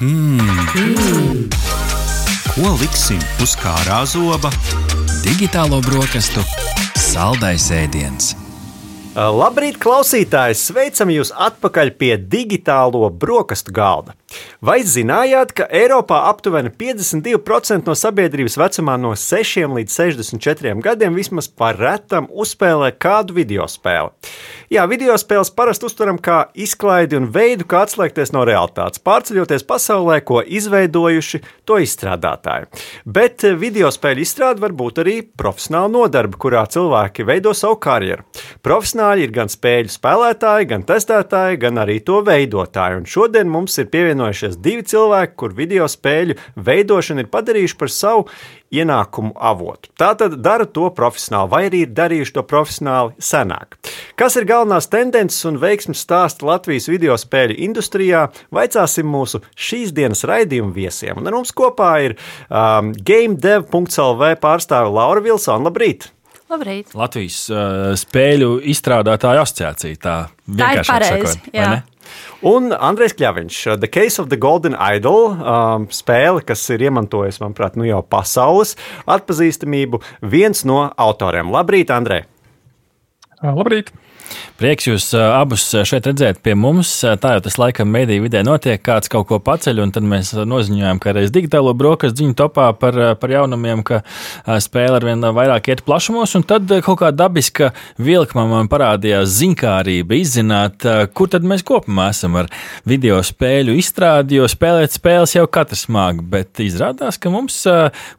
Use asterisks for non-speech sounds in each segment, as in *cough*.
Hmm. Ko liksim uz kārā zoba? Digitālo brokastu saldais ēdiens. Labrīt, klausītāji! Sveicam jūs atpakaļ pie digitālo brokastu galda. Vai zinājāt, ka Eiropā aptuveni 52% no sabiedrības vecumā no 6 līdz 64 gadiem vismaz par retam uzspēlē kādu video spēli? Jā, video spēles parasti uztveram kā izklaidi un veidu, kā atslēgties no realitātes, pārceļoties pasaulē, ko izveidojuši to izstrādātāji. Bet video spēļu izstrāde var būt arī profesionāla nodarbe, kurā cilvēki veido savu karjeru. Profesionāļi ir gan spēļu spēlētāji, gan testētāji, gan arī to veidotāji. Un šodien mums ir pievienojušies divi cilvēki, kur video spēļu veidošanu ir padarījuši par savu ienākumu avotu. Tātad dara to profesionāli, vai arī ir darījuši to profesionāli senāk. Kas ir galvenās tendences un veiksmes stāsti Latvijas video spēļu industrijā? Vaicāsim mūsu šīs dienas raidījuma viesiem. Un ar mums kopā ir um, GameDev.CLV pārstāve Laura Vilsona. Labrīt! Labrīt. Latvijas uh, spēļu izstrādātāju asociācija. Tā, tā ir pareizi. Un Andrēs Kļaviņš, The Case of the Golden Idol, um, spēle, kas ir iemantojusi, manuprāt, nu jau pasaules atpazīstamību, viens no autoriem. Labrīt, Andrē! Labrīt! Prieks jūs abus šeit redzēt pie mums. Tā jau tas laikam mediju vidē notiek, kāds kaut ko paceļ, un tad mēs noziņojām, ka reiz digitālo brokastu ziņu topā par, par jaunumiem, ka spēle ar vien vairāk iet plašumos, un tad kaut kā dabiska vilkma man parādījās ziņkārība izzināt, kur tad mēs kopumā esam ar video spēļu izstrādi, jo spēlēt spēles jau katrs māk, bet izrādās, ka mums,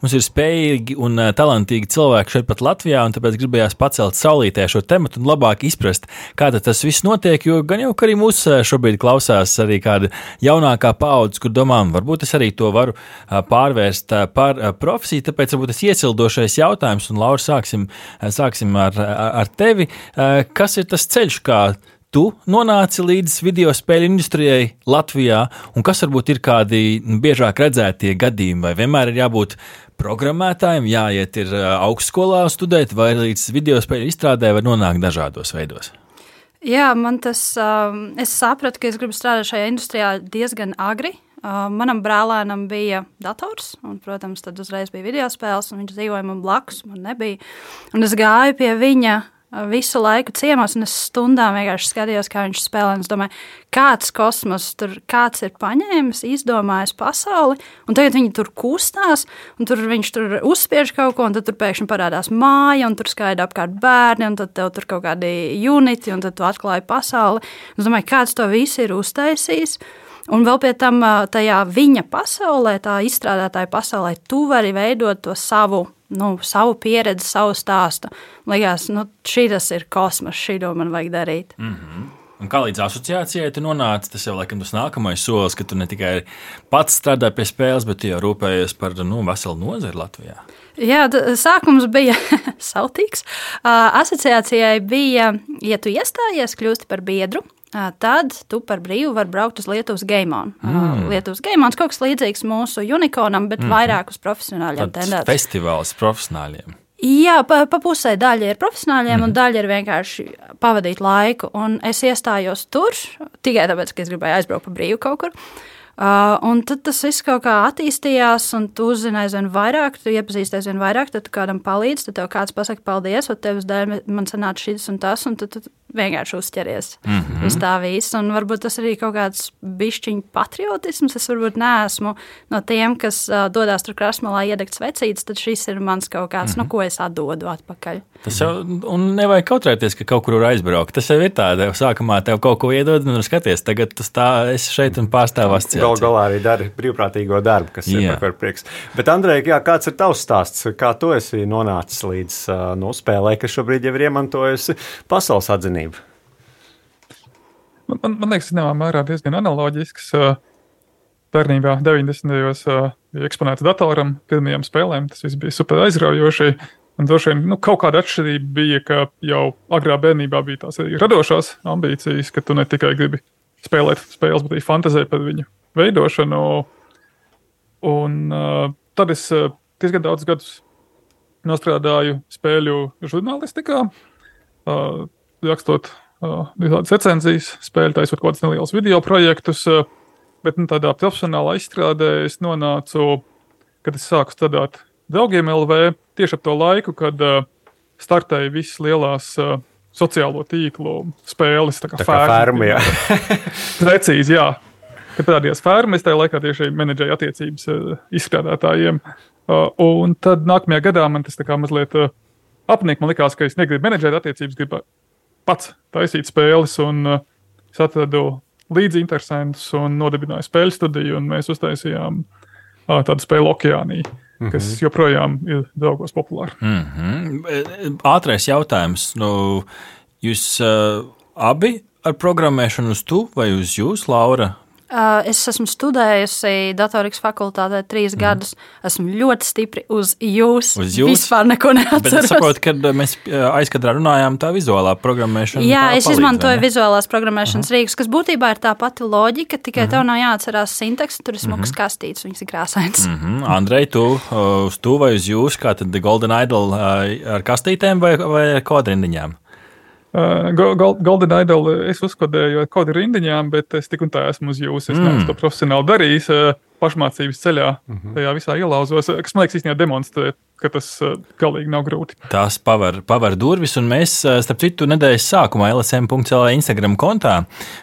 mums ir spējīgi un talantīgi cilvēki šeit pat Latvijā, un tāpēc gribējās pacelt saulītē šo tematu un labāk izprast, kā tas viss notiek. Jo gan jau arī mūs šobrīd klausās arī kāda jaunākā paudze, kur domām, varbūt es arī to varu pārvērst par profesiju. Tāpēc varbūt tas iesildošais jautājums, un Laura, sāksim, sāksim ar, ar tevi. Kas ir tas ceļš, kā tu nonāci līdz video spēļu industrijai Latvijā, un kas varbūt ir kādi biežāk redzētie gadījumi, vai vienmēr ir jābūt programmētājiem, jāiet ir augstskolā studēt, vai līdz video spēļu izstrādē var nonākt dažādos veidos? Jā, man tas, um, es sapratu, ka es gribu strādāt šajā industrijā diezgan agri. Uh, manam brālēnam bija dators, un, protams, tad uzreiz bija video spēles, un viņš dzīvoja man blakus, man nebija. Un es gāju pie viņa visu laiku ciemos, un es stundām vienkārši skatījos, kā viņš spēlē. Es domāju, kāds kosmos tur kāds ir paņēmis, izdomājis pasauli, un tagad viņi tur kustās, un tur viņš tur uzspiež kaut ko, un tad tur pēkšņi parādās māja, un tur skaidra apkārt bērni, un tad tev tur kaut kādi uniti, un tad tu atklāji pasauli. Es domāju, kāds to visu ir uztaisījis. Un vēl pie tam tajā viņa pasaulē, tā izstrādātāja pasaulē, tu vari veidot to savu nu, savu pieredzi, savu stāstu. Likās, nu, šī tas ir kosmos, šī to man vajag darīt. Mm -hmm. Un kā līdz asociācijai tu nonāci, tas jau laikam tas nākamais solis, ka tu ne tikai pats strādā pie spēles, bet jau rūpējies par nu, veselu nozari Latvijā. Jā, sākums bija *laughs* sautīgs. Asociācijai bija, ja tu iestājies, kļūsti par biedru, tad tu par brīvu vari braukt uz Lietuvas Gameon. Mm. Lietuvas Gameons kaut kas līdzīgs mūsu unikonam, bet mm. vairāk uz profesionāļiem tendēts. Festivāls profesionāļiem. Jā, pa, pa pusē daļa ir profesionāļiem, mm. un daļa ir vienkārši pavadīt laiku. Un es iestājos tur tikai tāpēc, ka es gribēju aizbraukt pa brīvu kaut kur. Uh, un tad tas viss kaut kā attīstījās, un tu uzzini aizvien vairāk, tu iepazīsti aizvien vairāk, tad kādam palīdz, tad tev kāds pasaka, paldies, un tevis dēļ man sanāca šis un tas, un tad, tad vienkārši uzķeries mm -hmm. uz tā visa. Un varbūt tas arī kaut kāds bišķiņu patriotisms. Es varbūt neesmu no tiem, kas uh, dodas tur krasmalā iedegt svecītas, tad šis ir mans kaut kāds, mm -hmm. no ko es atdodu atpakaļ. Tas jau, un nevajag kautrēties, ka kaut kur var aizbraukt. Tas jau ir tā, ka sākumā tev kaut ko iedod, un skaties, tagad tas tā, es šeit un pārstāvu asociāciju. Galu galā arī dari brīvprātīgo darbu, kas jā. ir par prieks. Bet, Andrej, jā, kāds ir tavs stāsts? Kā tu esi nonācis līdz uh, nu, spēlē, kas šobrīd jau ir iemantojusi pasaules atzinību? Savienību? Man, man, man liekas, zināmā mērā diezgan analoģisks. Bērnībā 90. gados bija eksponēta datoram, pirmajām spēlēm. Tas viss bija super aizraujoši. Un droši vien nu, kaut kāda atšķirība bija, ka jau agrā bērnībā bija tās arī radošās ambīcijas, ka tu ne tikai gribi spēlēt spēles, bet arī fantazē par viņu veidošanu. Un uh, tad es uh, diezgan daudz gadus nostrādāju spēļu žurnālistikā. Uh, rakstot uh, tādas recenzijas, spēļu taisot kaut kādus nelielus video projektus. Uh, bet nu, tādā profesionālā izstrādē es nonācu, kad es sāku strādāt draugiem LV tieši ap to laiku, kad uh, startēja visas lielās uh, sociālo tīklu spēles. Tā kā, Tā kā ferma, jā. *laughs* Precīzi, jā. Kad parādījās ferma, es tajā laikā tieši menedžēju attiecības uh, izstrādātājiem. Uh, un tad nākamajā gadā man tas tā kā mazliet uh, apnika. Man likās, ka es negribu menedžēt attiecības, gribu pats taisīt spēles. Un uh, es atradu līdzi interesantus un nodibināju spēļu studiju, un mēs uztaisījām uh, tādu spēli Okeāniju. Mm -hmm. kas joprojām ir draugos populāra. Mm -hmm. Ātrais jautājums. Nu, jūs uh, abi ar programmēšanu uz tu vai uz jūs, Laura? Uh, es esmu studējusi datorikas fakultātē trīs mm. gadus. Esmu ļoti stipri uz jūs. Uz jūs? Vispār neko neatceros. Bet es saprotu, kad mēs aizkadrā runājām, tā vizuālā programmēšana. Jā, es palīdz, izmantoju vizuālās programmēšanas uh -huh. rīkus, kas būtībā ir tā pati loģika, tikai uh -huh. tev nav jāatcerās sintaks, tur ir smuks uh -huh. kastīts, viņas ir krāsains. Uh -huh. Andrej, tu uz tu vai uz jūs, kā tad Golden Idol ar kastītēm vai, vai kodrindiņām? Uh, Golden Idol es uzkodēju kaut kādā rindiņām, bet es tik un tā esmu uz jums. Es mm. neesmu to profesionāli darījis. Uh, pašmācības ceļā, mm -hmm. tajā visā ielauzos, kas man liekas, īstenībā demonstrē, ka tas galīgi nav grūti. Tās paver, paver durvis, un mēs, starp citu, nedēļas sākumā LSM.CLV Instagram kontā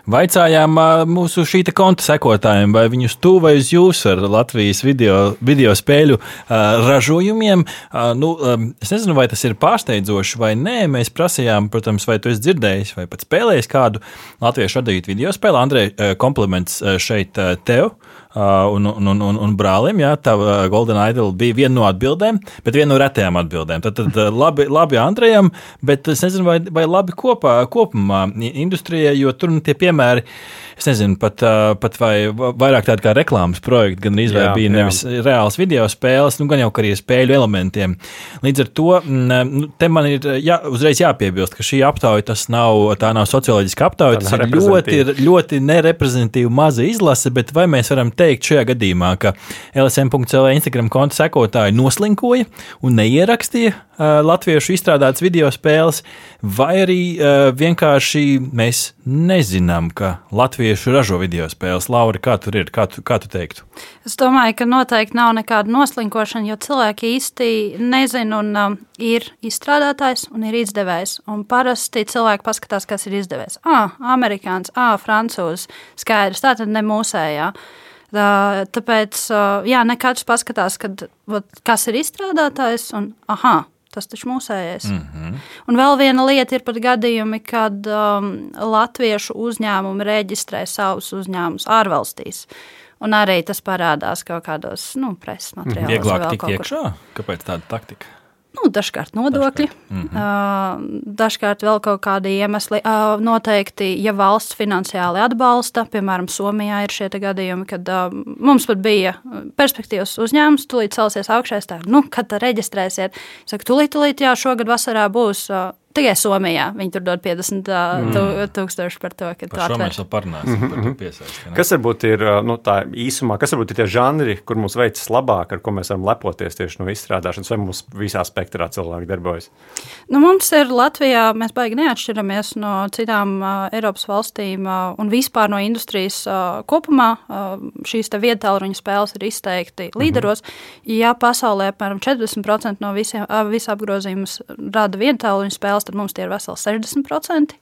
vaicājām mūsu šī konta sekotājiem, vai viņus tu vai uz jūs ar Latvijas video, video spēļu ražojumiem. Nu, es nezinu, vai tas ir pārsteidzoši vai nē. Mēs prasījām, protams, vai tu esi dzirdējis vai pat spēlējis kādu latviešu radītu video spēli. Andrej, kompliments šeit tev un, un, un, un, un brālim. Jā, tā Golden Idol bija viena no atbildēm, bet viena no retajām atbildēm. Tad, tad labi, labi Andrejam, bet es nezinu, vai, vai labi kopā, kopumā industrijai, jo tur nu, tie piemēri es nezinu, pat, pat vai vairāk tādi kā reklāmas projekti, gan arī bija nevis jā. reāls video spēles, nu, gan jau arī spēļu elementiem. Līdz ar to nu, te man ir jā, uzreiz jāpiebilst, ka šī aptauja tas nav, tā nav socioloģiska aptauja, tas ir ļoti, ļoti nereprezentatīva maza izlase, bet vai mēs varam teikt šajā gadījumā, ka LSM.CL Instagram konta sekotāji noslinkoja un neierakstīja latviešu izstrādātas video spēles, vai arī uh, vienkārši mēs nezinām, ka latvieši ražo video spēles. Laura, kā tur ir? Kā tu, kā tu teiktu? Es domāju, ka noteikti nav nekāda noslinkošana, jo cilvēki īsti nezina, un um, ir izstrādātājs un ir izdevējs. Un parasti cilvēki paskatās, kas ir izdevējs. Ah, amerikānis, ah, francūzs, skaidrs, tā tad ne mūsējā. Tā, tāpēc, jā, ne katrs paskatās, kad, vat, kas ir izstrādātājs, un aha, Tas taču mūsējais. Mm -hmm. Un vēl viena lieta ir pat gadījumi, kad um, latviešu uzņēmumi reģistrē savus uzņēmumus ārvalstīs. Un arī tas parādās kaut kādos nu, preses materiālos. Vieglāk tikt iekšā? Kāpēc tāda taktika? Nu, dažkārt nodokļi, dažkārt. Mm -hmm. uh, dažkārt vēl kaut kādi iemesli. Uh, noteikti, ja valsts finansiāli atbalsta, piemēram, Somijā ir šie gadījumi, kad uh, mums pat bija perspektīvas uzņēmums, tūlīt celsies augšā, tā, nu, kad reģistrēsiet. Saka, tūlīt, tūlīt, jā, šogad vasarā būs. Uh, Tikai Somijā viņi tur dod 50 mm. tūkstoši par to, ka par to mēs vēl parunāsim. Mm -hmm. par mhm. piesaisti, kas varbūt ir nu, tā īsumā, kas varbūt ir tie žanri, kur mums veicas labāk, ar ko mēs varam lepoties tieši no izstrādāšanas, vai mums visā spektrā cilvēki darbojas? Nu, mums ir Latvijā, mēs baigi neatšķiramies no citām uh, Eiropas valstīm uh, un vispār no industrijas uh, kopumā. Uh, šīs viedtāluņu spēles ir izteikti mm -hmm. līderos. Ja pasaulē apmēram 40% no visiem, uh, visa apgrozījums rada viedtāluņu spēles, tad mums tie ir veseli 60%.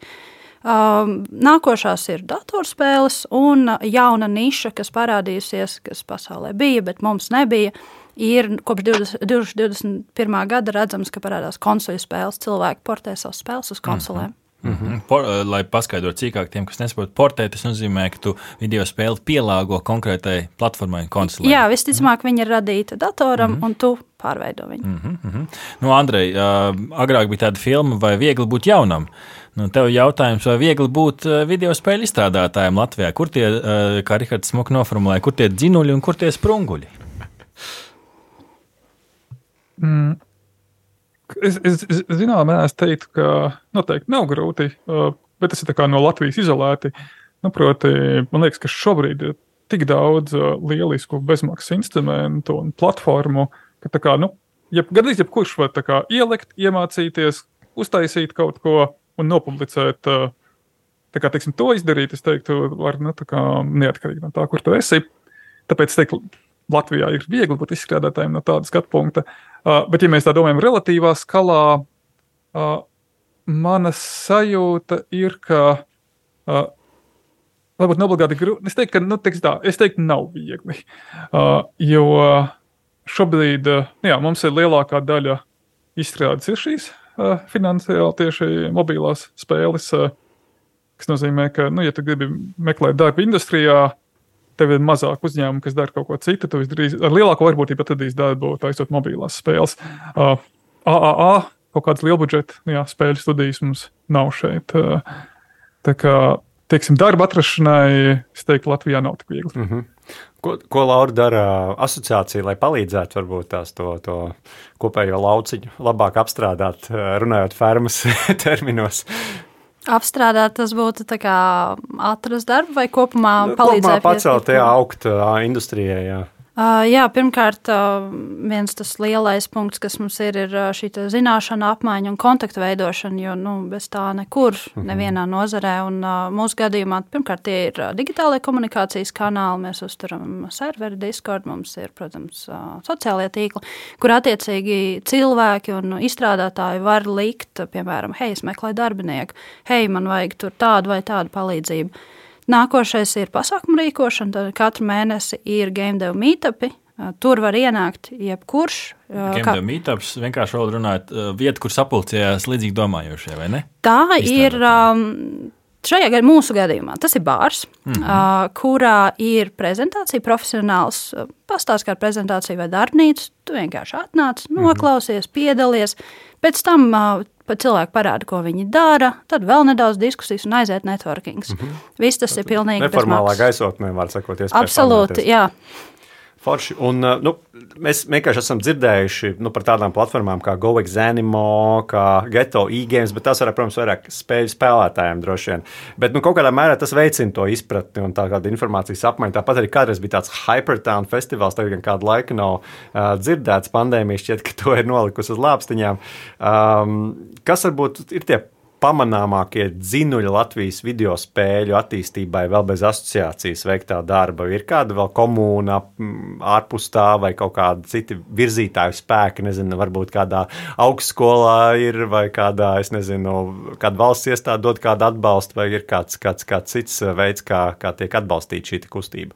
Um, nākošās ir datorspēles un jauna niša, kas parādījusies, kas pasaulē bija, bet mums nebija. Ir kopš 20, 2021. gada redzams, ka parādās konsoļu spēles. Cilvēki portē savas spēles uz konsolēm. Mm -hmm. Mm -hmm. Por, lai paskaidrotu cīkāk tiem, kas nesaprot, portēt, tas nozīmē, ka tu video spēli pielāgo konkrētai platformai, konsolē. Jā, visticamāk, viņa ir radīta datoram, mm -hmm. un tu pārveido viņu. Mm -hmm, mm -hmm. Nu, Andrej, uh, agrāk bija tāda filma, vai viegli būt jaunam? Nu, tev jautājums, vai viegli būt video spēļu izstrādātājiem Latvijā? Kur tie, uh, kā Rihards Smuk noformulēja, kur tie dzinuļi un kur tie sprunguļi? Mm. Es, es, es zināmā mērā teiktu, ka noteikti nav grūti, bet tas ir no Latvijas izolēti. Nu, proti, man liekas, ka šobrīd ir tik daudz lielisku bezmaksas instrumentu un platformu, ka tā kā, nu, jeb, gandrīz jebkurš var kā, ielikt, iemācīties, uztaisīt kaut ko un nopublicēt tā kā, teiksim, to izdarīt, es teiktu, var nu, neatkarīgi no tā, kur tu esi. Tāpēc es teiktu, Latvijā ir viegli būt izstrādātājiem no tāda skatu punkta. Uh, bet, ja mēs tā domājam, relatīvā skalā, uh, mana sajūta ir, ka uh, varbūt neobligāti grūti. Es teiktu, ka nu, tā, es teiktu, nav viegli. Uh, jo šobrīd uh, jā, mums ir lielākā daļa izstrādes ir šīs uh, finansiāli tieši mobilās spēles. Uh, kas nozīmē, ka, nu, ja tu gribi meklēt darbu industrijā, tev ir mazāk uzņēmumu, kas dara kaut ko citu. Tu izdarīsi ar lielāku varbūtību atradīs darbu, taisot mobilās spēles. Uh, AAA kaut kādas lielbudžeta jā, spēļu studijas mums nav šeit. Uh, tā kā teiksim, darba atrašanai, es teiktu, Latvijā nav tik viegli. Mm -hmm. Ko, ko Laura dara asociācija, lai palīdzētu varbūt tās to, to kopējo lauciņu labāk apstrādāt, runājot fermas *laughs* terminos? Apstrādāt, tas būtu atrast darbu vai kopumā nu, palīdzēt? Kopumā pacelt, jā, augt industrijai. Jā. Jā, pirmkārt, viens tas lielais punkts, kas mums ir, ir šī zināšana apmaiņa un kontaktu veidošana, jo nu, bez tā nekur, mhm. nevienā nozarē. Un, mūsu gadījumā, pirmkārt, tie ir digitālai komunikācijas kanāli, mēs uzturam serveri, Discord, mums ir, protams, sociālie tīkli, kur attiecīgi cilvēki un izstrādātāji var likt, piemēram, hei, es meklēju darbinieku, hei, man vajag tur tādu vai tādu palīdzību. Nākošais ir pasākumu rīkošana. Tad katru mēnesi ir game dev meetupi. Tur var ienākt jebkurš. Game kā... dev meetups vienkārši runājot, vieta, kur sapulcējās līdzīgi domājošie, vai ne? Tā ir. Um, Šajā gadījumā, mūsu gadījumā, tas ir bārs, mm -hmm. uh, kurā ir prezentācija, profesionāls pastāsts, kā prezentācija vai darbnīca. Tu vienkārši atnāc, mhm. noklausies, piedalies. Pēc tam uh, pat cilvēki parāda, ko viņi dara, tad vēl nedaudz diskusijas un aiziet networkings. Mm -hmm. Viss tas ir pilnīgi neformālā gaisotnē, var sakot, Absolūti, jā. Forši. Un, nu, mēs vienkārši esam dzirdējuši nu, par tādām platformām kā GoExanimo, kā Geto e-games, bet tas, var, protams, vairāk spēļu spēlētājiem droši vien. Bet nu, kaut kādā mērā tas veicina to izpratni un tādu informācijas apmaiņu. Tāpat arī kādreiz bija tāds Hypertown festivāls, tagad gan kādu laiku nav uh, dzirdēts. Pandēmija šķiet, ka to ir nolikusi uz lāpstiņām. Um, kas varbūt ir tie pamanāmākie dzinuļi Latvijas video spēļu attīstībai, vēl bez asociācijas veiktā darba? Ir kāda vēl komūna ārpus tā, vai kaut kāda cita virzītāju spēka, nezinu, varbūt kādā augstskolā ir, vai kādā, es nezinu, kāda valsts iestāde dod kādu atbalstu, vai ir kāds, kāds, kāds cits veids, kā, kā tiek atbalstīta šī kustība?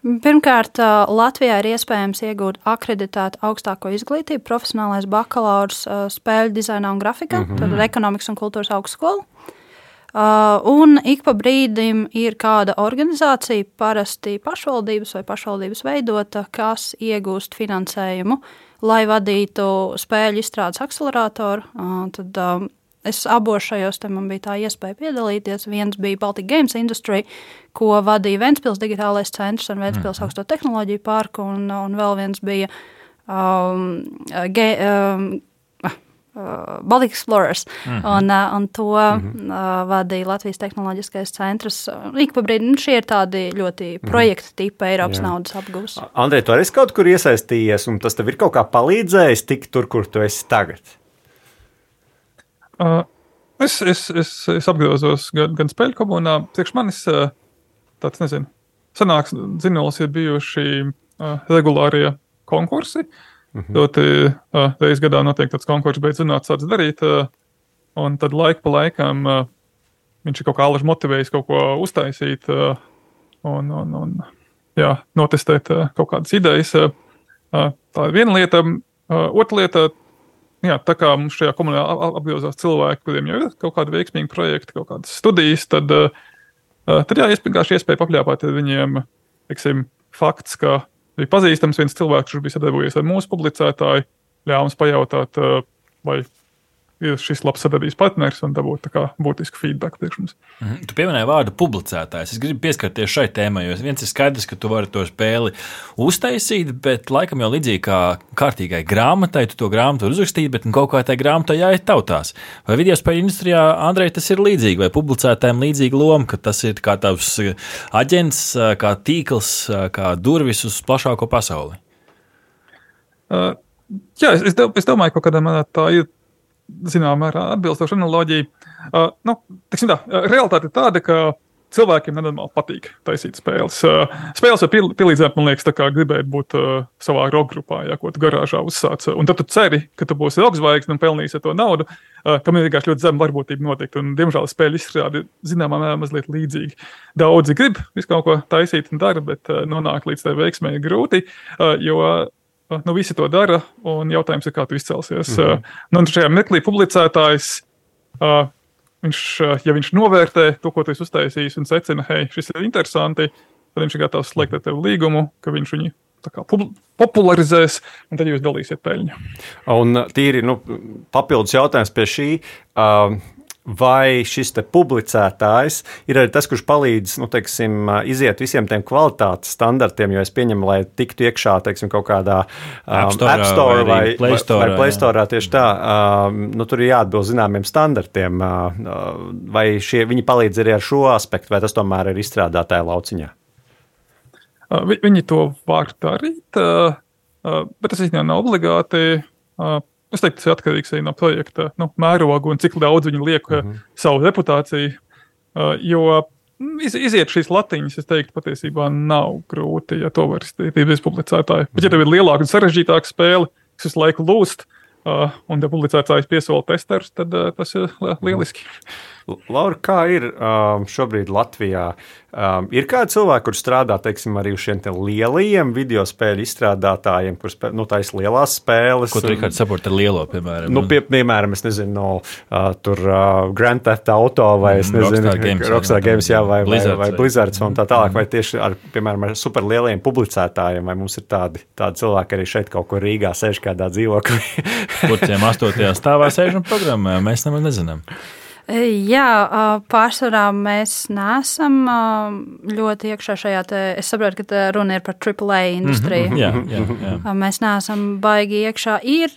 Pirmkārt, Latvijā ir iespējams iegūt akreditētu augstāko izglītību, profesionālais bakalaurs spēļu dizainā un grafikā, mm -hmm. tad ekonomikas un kultūras augstskola. Un ik pa brīdim ir kāda organizācija, parasti pašvaldības vai pašvaldības veidota, kas iegūst finansējumu, lai vadītu spēļu izstrādes akceleratoru. Tad Es abos šajos te man bija tā iespēja piedalīties. Viens bija Baltic Games Industry, ko vadīja Ventspils digitālais centrs un Ventspils mm. augsto tehnoloģiju parku, un, un vēl viens bija um, ge, um, Uh, Baltic Explorers. Mm -hmm. un, uh, un to mm -hmm. uh, vadīja Latvijas Tehnoloģiskais centrs. Ik pa brīdim šie ir tādi ļoti mm -hmm. projekta tipa Eiropas Jā. naudas apgūs. Andrej, tu arī kaut kur iesaistījies, un tas tev ir kaut kā palīdzējis tikt tur, kur tu esi tagad? Uh, es, es, es, es apgrozos gan, gan spēļu komunā. Priekš manis tāds, nezinu, senāks zinulis ir bijuši uh, regulārie konkursi. Mm -hmm. Uh, reizes gadā notiek tāds konkurss, beidz zināt, sāc darīt. Uh, un tad laika pa laikam uh, viņš ir kaut kā alaži motivējis kaut ko uztaisīt uh, un, un, un jā, notestēt uh, kaut kādas idejas. Uh, tā ir viena lieta. Uh, otra lieta jā, tā kā mums šajā komunā apgriezās cilvēki, kuriem jau ir kaut kādi veiksmīgi projekti, kaut kādas studijas, tad, uh, tad jā, vienkārši iespēja papļāpāt viņiem, teiksim, fakts, ka bija pazīstams viens cilvēks, kurš bija sadarbojies ar mūsu publicētāju, ļāva mums pajautāt, uh, vai ir šis labs sadarbības partneris un dabūt būtisku feedback priekš mums. Mm -hmm. Tu pieminēji vārdu publicētājs. Es gribu pieskarties šai tēmai, jo viens ir skaidrs, ka tu vari to spēli uztaisīt, bet laikam jau līdzīgi kā kārtīgai grāmatai, tu to grāmatu uzrakstīt, bet kaut kā tai grāmatai jāiet tautās. Vai video spēļu industrijā, Andrej, tas ir līdzīgi, vai publicētājiem līdzīga loma, ka tas ir kā tavs aģents, kā tīkls, kā durvis uz plašāko pasauli? Uh, jā, es, es domāju, ka kādā manā tā ir zināmā mērā atbilstoša analoģija. Uh, nu, tā, realitāte ir tāda, ka cilvēkiem nenormāli patīk taisīt spēles. Uh, spēles var pielīdzināt, man liekas, tā kā gribēt būt uh, savā roka grupā, ja ko tu garāžā uzsāc. Un tad tu ceri, ka tu būsi roka zvaigzne un pelnīsi to naudu, uh, kam ir vienkārši ļoti zema varbūtība notikt. Un, diemžēl spēļu izstrāde zināmā mērā mazliet līdzīga. Daudzi grib visu kaut ko taisīt un dara, bet uh, nonākt līdz tai veiksmē ir grūti. Uh, jo Nu, visi to dara, un jautājums ir, kā tu izcelsies. Mm -hmm. nu, šajā meklī publicētājs uh, viņš, ja viņš novērtē to, ko tu esi uztaisījis, un secina, hei, šis ir interesanti, tad viņš ir gatavs slēgt ar tevi līgumu, ka viņš viņu kā, popularizēs, un tad jūs dalīsiet peļņu. Un tīri nu, papildus jautājums pie šī. Uh, vai šis publicētājs ir arī tas, kurš palīdz nu, teiksim, iziet visiem tiem kvalitātes standartiem, jo es pieņemu, lai tiktu iekšā teiksim, kaut kādā um, App Store, App Store vai, vai Play Store. Vai, vai Play Store tieši tā, um, nu, tur ir jāatbilst zināmiem standartiem. Uh, vai šie, viņi palīdz arī ar šo aspektu, vai tas tomēr ir izstrādātāja lauciņā? Uh, vi, viņi to var darīt, uh, uh, bet tas īstenībā nav obligāti. Uh, Es teiktu, tas ir atkarīgs arī no projekta nu, mēroga un cik daudz viņi liek mm -hmm. savu reputāciju. Uh, jo mm, iz, iziet šīs latiņas, es teiktu, patiesībā nav grūti, ja to var izdarīt bez publicētāja. Bet, ja tev ir lielāka un sarežģītāka spēle, kas visu laiku lūst, uh, un ja publicētājs piesola testerus, tad uh, tas ir lieliski. Mm -hmm. Laura, kā ir um, šobrīd Latvijā? Um, ir kādi cilvēki, kuriem strādā teiksim, arī uz šiem lielajiem video spēļu izstrādātājiem, kuriem spē, nu, taisa lielās spēles? Ko tur ir kāds saprot ar lielo, piemēram? Nu, pie, piemēram, es nezinu, no uh, tur uh, Grand Theft Auto vai es mm, nezinu, Rockstar Games, Rockstar Games jā, vai, Blizzards, vai, vai Blizzards un tā tālāk, vai tieši ar, piemēram, ar super lieliem publicētājiem, vai mums ir tādi, tādi cilvēki arī šeit kaut kur Rīgā sēž kādā dzīvoklī? Kuriem *laughs* astotajā stāvā sēž un programmē, mēs nemaz nezinām. Jā, pārsvarā mēs neesam ļoti iekšā šajā. Te, es saprotu, ka runa ir par AAA industriju. Mm -hmm, jā, jā, jā. Mēs neesam baigi iekšā. Ir,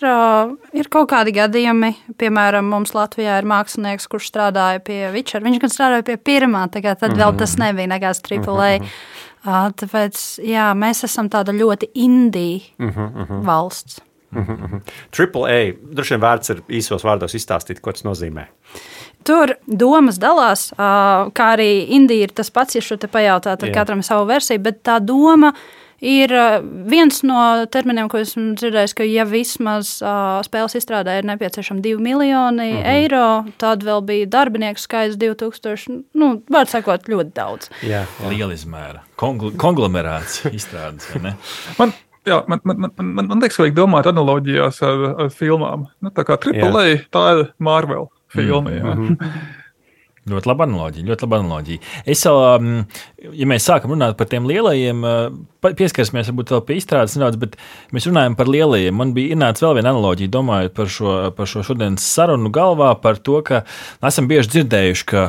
ir kaut kādi gadījumi, piemēram, mums Latvijā ir mākslinieks, kurš strādāja pie Witcher. Viņš gan strādāja pie pirmā, tad mm -hmm. vēl tas nebija nekāds AAA. Mm -hmm. Tāpēc jā, mēs esam tāda ļoti indija mm -hmm. valsts. Mm -hmm. AAA droši vien vērts ir īsos vārdos izstāstīt, ko tas nozīmē. Tur domas dalās, kā arī Indija ir tas pats, ja šo te pajautāt, ar Jā. katram savu versiju, bet tā doma ir viens no terminiem, ko esmu dzirdējis, ka ja vismaz uh, spēles izstrādē ir nepieciešami 2 miljoni mm -hmm. eiro, tad vēl bija darbinieku skaits 2000, nu, var sakot, ļoti daudz. Jā, jā. liela izmēra. Kongl konglomerāts izstrādes, vai ne? *laughs* Man Jā, man, man, man, man, man liekas, ka vajag domāt analoģijās ar, ar filmām. Nu, tā kā AAA, tā ir Marvel filma. Mm -hmm. Ļoti laba analoģija. Ļoti laba analoģija. Es um, ja mēs sākam runāt par tiem lielajiem, uh, pieskarsimies varbūt vēl pie izstrādes nedaudz, bet mēs runājam par lielajiem. Man bija ienāca vēl viena analoģija, domājot par šo, par šo šodienas sarunu galvā, par to, ka esam bieži dzirdējuši, ka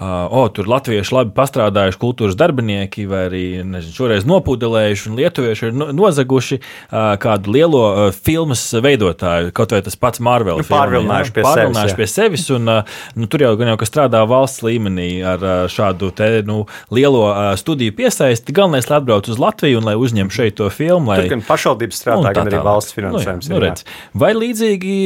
oh, tur latvieši labi pastrādājuši kultūras darbinieki, vai arī nezinu, šoreiz nopūdelējuši, un lietuvieši ir nozaguši uh, kādu lielo filmas veidotāju, kaut vai tas pats Marvel. Nu, pārvilinājuši pie, pārvilinājuši pie sevis, un nu, tur jau gan jau, ka strādā valsts līmenī ar šādu te, nu, lielo studiju piesaisti. Galvenais, lai atbrauc uz Latviju un lai uzņem šeit to filmu. Lai... Tur gan pašvaldības strādā, gan arī valsts finansējums. Nu, nu, redz, vai līdzīgi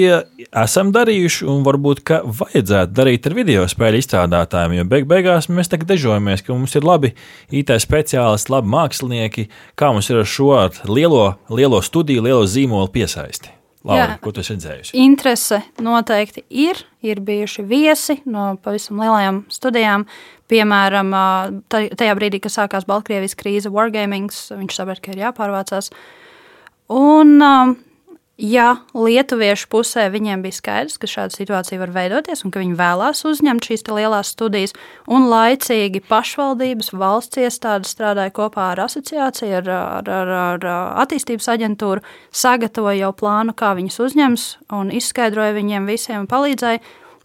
esam darījuši, un varbūt vajadzētu darīt ar video spēļu izstrādātājiem, jo beig beigās mēs tagad dežojamies, ka mums ir labi IT speciālisti, labi mākslinieki, kā mums ir ar šo lielo, lielo studiju, lielo zīmolu piesaisti. Laura, Jā, ko tu esi redzējusi? Interese noteikti ir. Ir bijuši viesi no pavisam lielajām studijām. Piemēram, tajā brīdī, kad sākās Baltkrievijas krīze, Wargaming, viņš saprata, ka ir jāpārvācās. Un Ja lietuviešu pusē viņiem bija skaidrs, ka šāda situācija var veidoties un ka viņi vēlās uzņemt šīs lielās studijas, un laicīgi pašvaldības valsts iestādes strādāja kopā ar asociāciju, ar, ar, ar, ar attīstības aģentūru, sagatavoja jau plānu, kā viņus uzņems, un izskaidroja viņiem visiem un palīdzēja,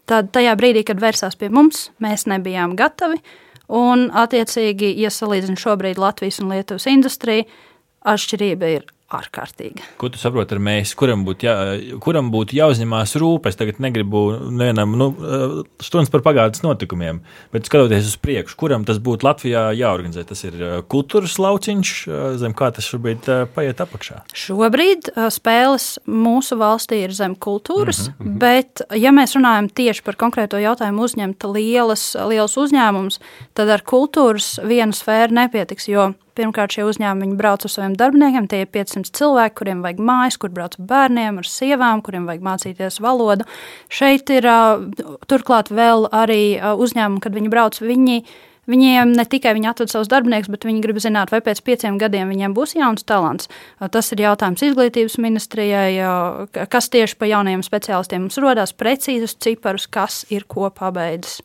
tad tajā brīdī, kad vērsās pie mums, mēs nebijām gatavi. Un, attiecīgi, ja salīdzinām šobrīd Latvijas un Lietuvas industriju, atšķirība ir ārkārtīga. Ko tu saproti ar mēs, kuram būtu, jā, kuram būtu jāuzņemās rūpes? Es tagad negribu nevienam nu, stundas par pagātnes notikumiem, bet skatoties uz priekšu, kuram tas būtu Latvijā jāorganizē. Tas ir kultūras lauciņš, zem kā tas šobrīd paiet apakšā. Šobrīd spēles mūsu valstī ir zem kultūras, mm -hmm. bet, ja mēs runājam tieši par konkrēto jautājumu, uzņemt lielas, lielas uzņēmumus, tad ar kultūras vienu sfēru nepietiks, jo Pirmkārt, šie uzņēmumi brauc ar saviem darbiniekiem. Tie ir 500 cilvēki, kuriem vajag mājas, kur brauc ar bērniem, ar sievām, kuriem vajag mācīties valodu. Šeit ir turklāt vēl arī uzņēmumi, kad viņi brauc. Viņi, Viņiem ne tikai viņi atrod savus darbiniekus, bet viņi grib zināt, vai pēc pieciem gadiem viņiem būs jauns talants. Tas ir jautājums izglītības ministrijai, kas tieši pa jaunajiem speciālistiem mums rodās precīzus ciparus, kas ir ko pabeidzis.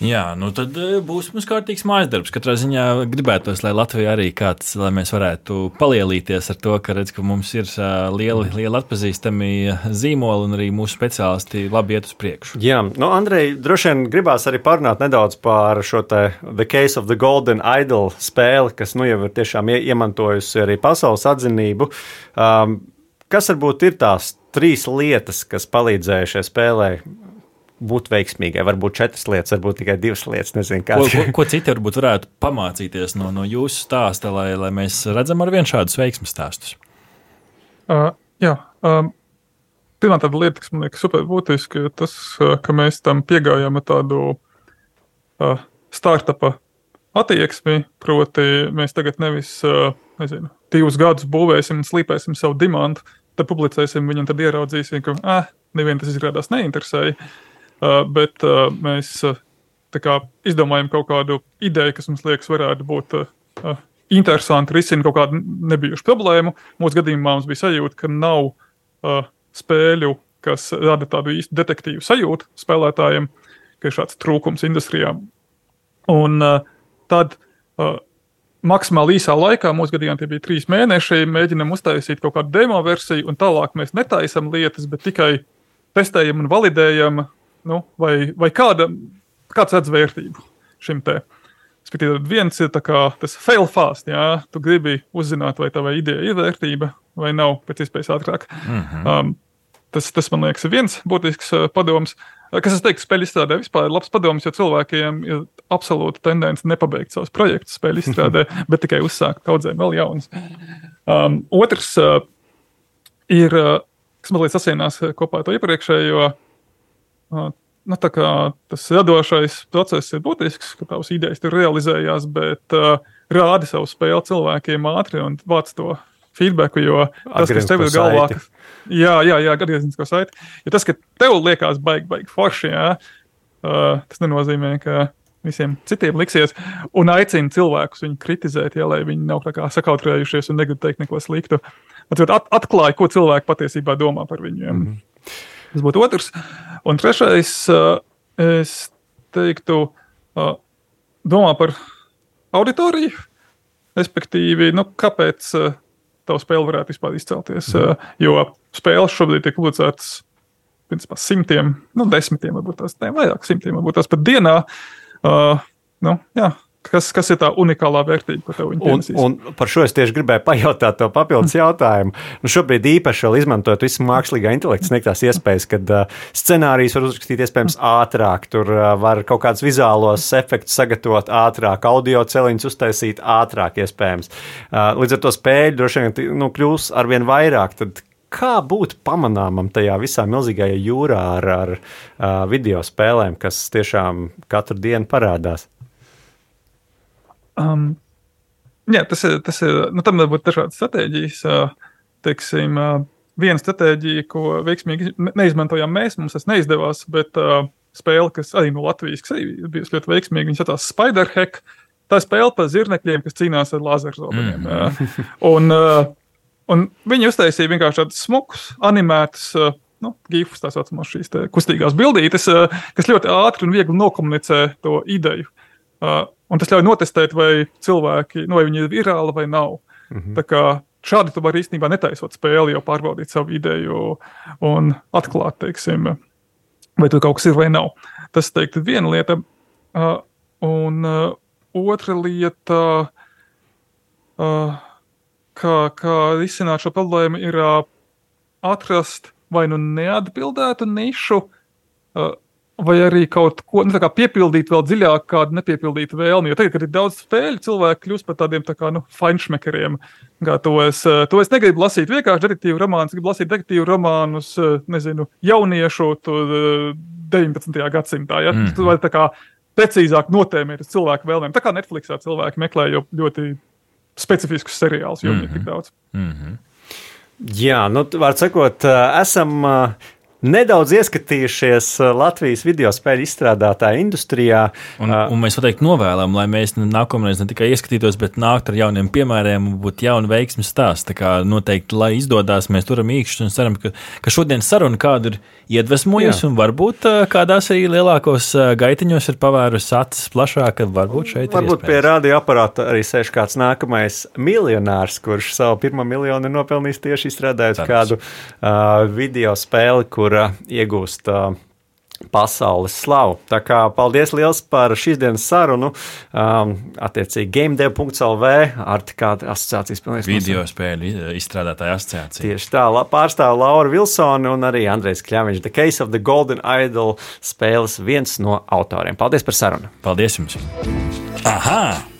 Jā, nu tad e, būs mums kārtīgs mājas darbs. Katrā ziņā gribētos, lai Latvija arī kāds, lai mēs varētu palielīties ar to, ka, redz, ka mums ir e, lieli, lieli atpazīstami zīmoli un arī mūsu speciālisti labi iet uz priekšu. Jā, nu, Andrej, droši vien gribās arī parunāt nedaudz par šo te The Case of the Golden Idol spēli, kas nu jau ir tiešām iemantojusi arī pasaules atzinību. Um, kas varbūt ir tās trīs lietas, kas palīdzēja šai spēlē būt veiksmīgai. Varbūt četras lietas, varbūt tikai divas lietas. Nezinu, ko, ko, ko citi varbūt varētu pamācīties no, no jūsu stāsta, lai, lai mēs redzam ar vien šādus veiksmju stāstus? Uh, jā, um, pirmā tāda lieta, kas man liekas super būtiska, ir tas, ka mēs tam piegājām ar tādu uh, startupa attieksmi. Proti, mēs tagad nevis uh, nezinu, divus gadus būvēsim un slīpēsim savu dimantu, tad publicēsim viņu un tad ieraudzīsim, ka ah, nevienu tas izrādās neinteresēja. Uh, bet uh, mēs uh, kā, izdomājam kaut kādu ideju, kas mums liekas, varētu būt interesanti, risina kaut kādu nebijušu problēmu. Mūsu gadījumā mums bija sajūta, ka nav spēļu, kas rada tādu īstu detektīvu sajūtu spēlētājiem, ka ir šāds trūkums industrijā. Un tad maksimāli īsā laikā, mūsu gadījumā tie bija trīs mēneši, mēģinām uztaisīt kaut kādu demo versiju, un tālāk mēs netaisām lietas, bet tikai testējam un validējam nu, vai, vai kāda, kāds redz vērtību šim te. Skatīt, viens ir kā, tas fail fast, jā, tu gribi uzzināt, vai tava ideja ir vērtība vai nav pēc iespējas ātrāk. Mm -hmm. um, tas, tas, man liekas, ir viens būtisks uh, padoms. Uh, kas, es teiktu, spēļu izstrādē vispār ir labs padoms, jo cilvēkiem ir absolūta tendence nepabeigt savus projektus spēļu izstrādē, *laughs* bet tikai uzsākt kaudzēm vēl jaunas. Um, otrs uh, ir, uh, kas man liekas, sasienās kopā ar to iepriekšējo nu, tas radošais process ir būtisks, ka tavas idejas tur realizējās, bet uh, rādi savu spēli cilvēkiem ātri un vāc to feedback, jo tas, kas tev ir galvā, ka, jā, jā, jā atgrieznisko saiti, jo tas, ka tev liekas baigi, baigi forši, jā, uh, tas nenozīmē, ka visiem citiem liksies, un aicina cilvēkus viņu kritizēt, ja, lai viņi nav sakautrējušies un negrib teikt neko sliktu. At, atklāja, ko cilvēki patiesībā domā par viņiem. Mm -hmm. Tas būtu otrs. Un trešais, es teiktu, domā par auditoriju. Respektīvi, nu, kāpēc tā spēle varētu vispār izcelties. Jo spēles šobrīd tiek publicētas principā, simtiem, nu, desmitiem, varbūt tās ne vairāk, simtiem, varbūt tās pat dienā. Uh, nu, jā, Kas, kas ir tā unikālā vērtība, ko tev viņi pienesīs? Un, un par šo es tieši gribēju pajautāt to papildus jautājumu. Nu, šobrīd īpaši vēl izmantojot visu mākslīgā intelekta sniegtās iespējas, kad uh, scenārijus var uzrakstīt iespējams ātrāk, tur uh, var kaut kādus vizuālos efektus sagatavot ātrāk, audio celiņus uztaisīt ātrāk iespējams. Uh, līdz ar to spēļu droši vien nu, kļūs arvien vairāk. Tad kā būt pamanāmam tajā visā milzīgajā jūrā ar, ar uh, video spēlēm, kas tiešām katru dienu parādās? Um, jā, tas ir, tas ir nu, tam var būt dažādas stratēģijas. Teiksim, viena stratēģija, ko veiksmīgi neizmantojām mēs, mums tas neizdevās, bet uh, spēle, kas arī no Latvijas, kas arī bijusi ļoti veiksmīga, viņas saucās Spiderhack. Tā spēle par zirnekļiem, kas cīnās ar laserzobeniem. Mm. un, uh, un viņi uztaisīja vienkārši tādus smukus, animētus. Uh, nu, gifus, tā saucamās šīs kustīgās bildītes, kas ļoti ātri un viegli nokomunicē to ideju. Uh, Un tas ļauj notestēt, vai cilvēki, nu, vai viņi ir virāli vai nav. -hmm. Tā kā šādi tu vari īstenībā netaisot spēli, jau pārbaudīt savu ideju un atklāt, teiksim, vai tur kaut kas ir vai nav. Tas, teiktu, viena lieta. Uh, un uh, otra lieta, uh, kā, kā risināt šo problēmu, ir atrast vai nu neatbildētu nišu, vai arī kaut ko nu, piepildīt vēl dziļāk, kādu nepiepildītu vēlmi. Jo tagad, kad ir daudz spēļu, cilvēki kļūst par tādiem tā kā, nu, feinšmekeriem. To es, to es negribu lasīt vienkārši detektīvu romānus, gribu lasīt detektīvu romānus, nezinu, jauniešu tur 19. gadsimtā. Ja? Mm. Vai tā kā precīzāk notēmēt uz cilvēku vēlmēm. Tā kā Netflixā cilvēki meklē jau ļoti specifiskus seriālus, jo mm -hmm. viņi ir tik daudz. Mm -hmm. Jā, nu, var sakot, esam nedaudz ieskatījušies uh, Latvijas video spēļu izstrādātāju industrijā. Un, uh, un mēs noteikti novēlam, lai mēs nākamreiz ne tikai ieskatītos, bet nāktu ar jauniem piemēriem un būtu jauni veiksmi stāsti. Tā kā noteikti, lai izdodas, mēs turam īkšķus un ceram, ka, ka šodienas saruna kādu ir iedvesmojusi un varbūt uh, kādās arī lielākos gaitiņos ir pavērusi acis plašāk, varbūt šeit varbūt pie radioaparāta arī sēž kāds nākamais miljonārs, kurš savu pirmo miljonu ir nopelnījis tieši izstrādājot Cerams. kādu uh, video spēli, kur kur iegūst pasaules slavu. Tā kā paldies liels par šīs dienas sarunu. Um, attiecīgi, GameDev.CLV ar kādu asociācijas pilnīgi. Video spēļu izstrādātāja asociācija. Tieši tā, pārstāv Laura Vilsone un arī Andrejs Kļaviņš. The Case of the Golden Idol spēles viens no autoriem. Paldies par sarunu. Paldies jums! Aha!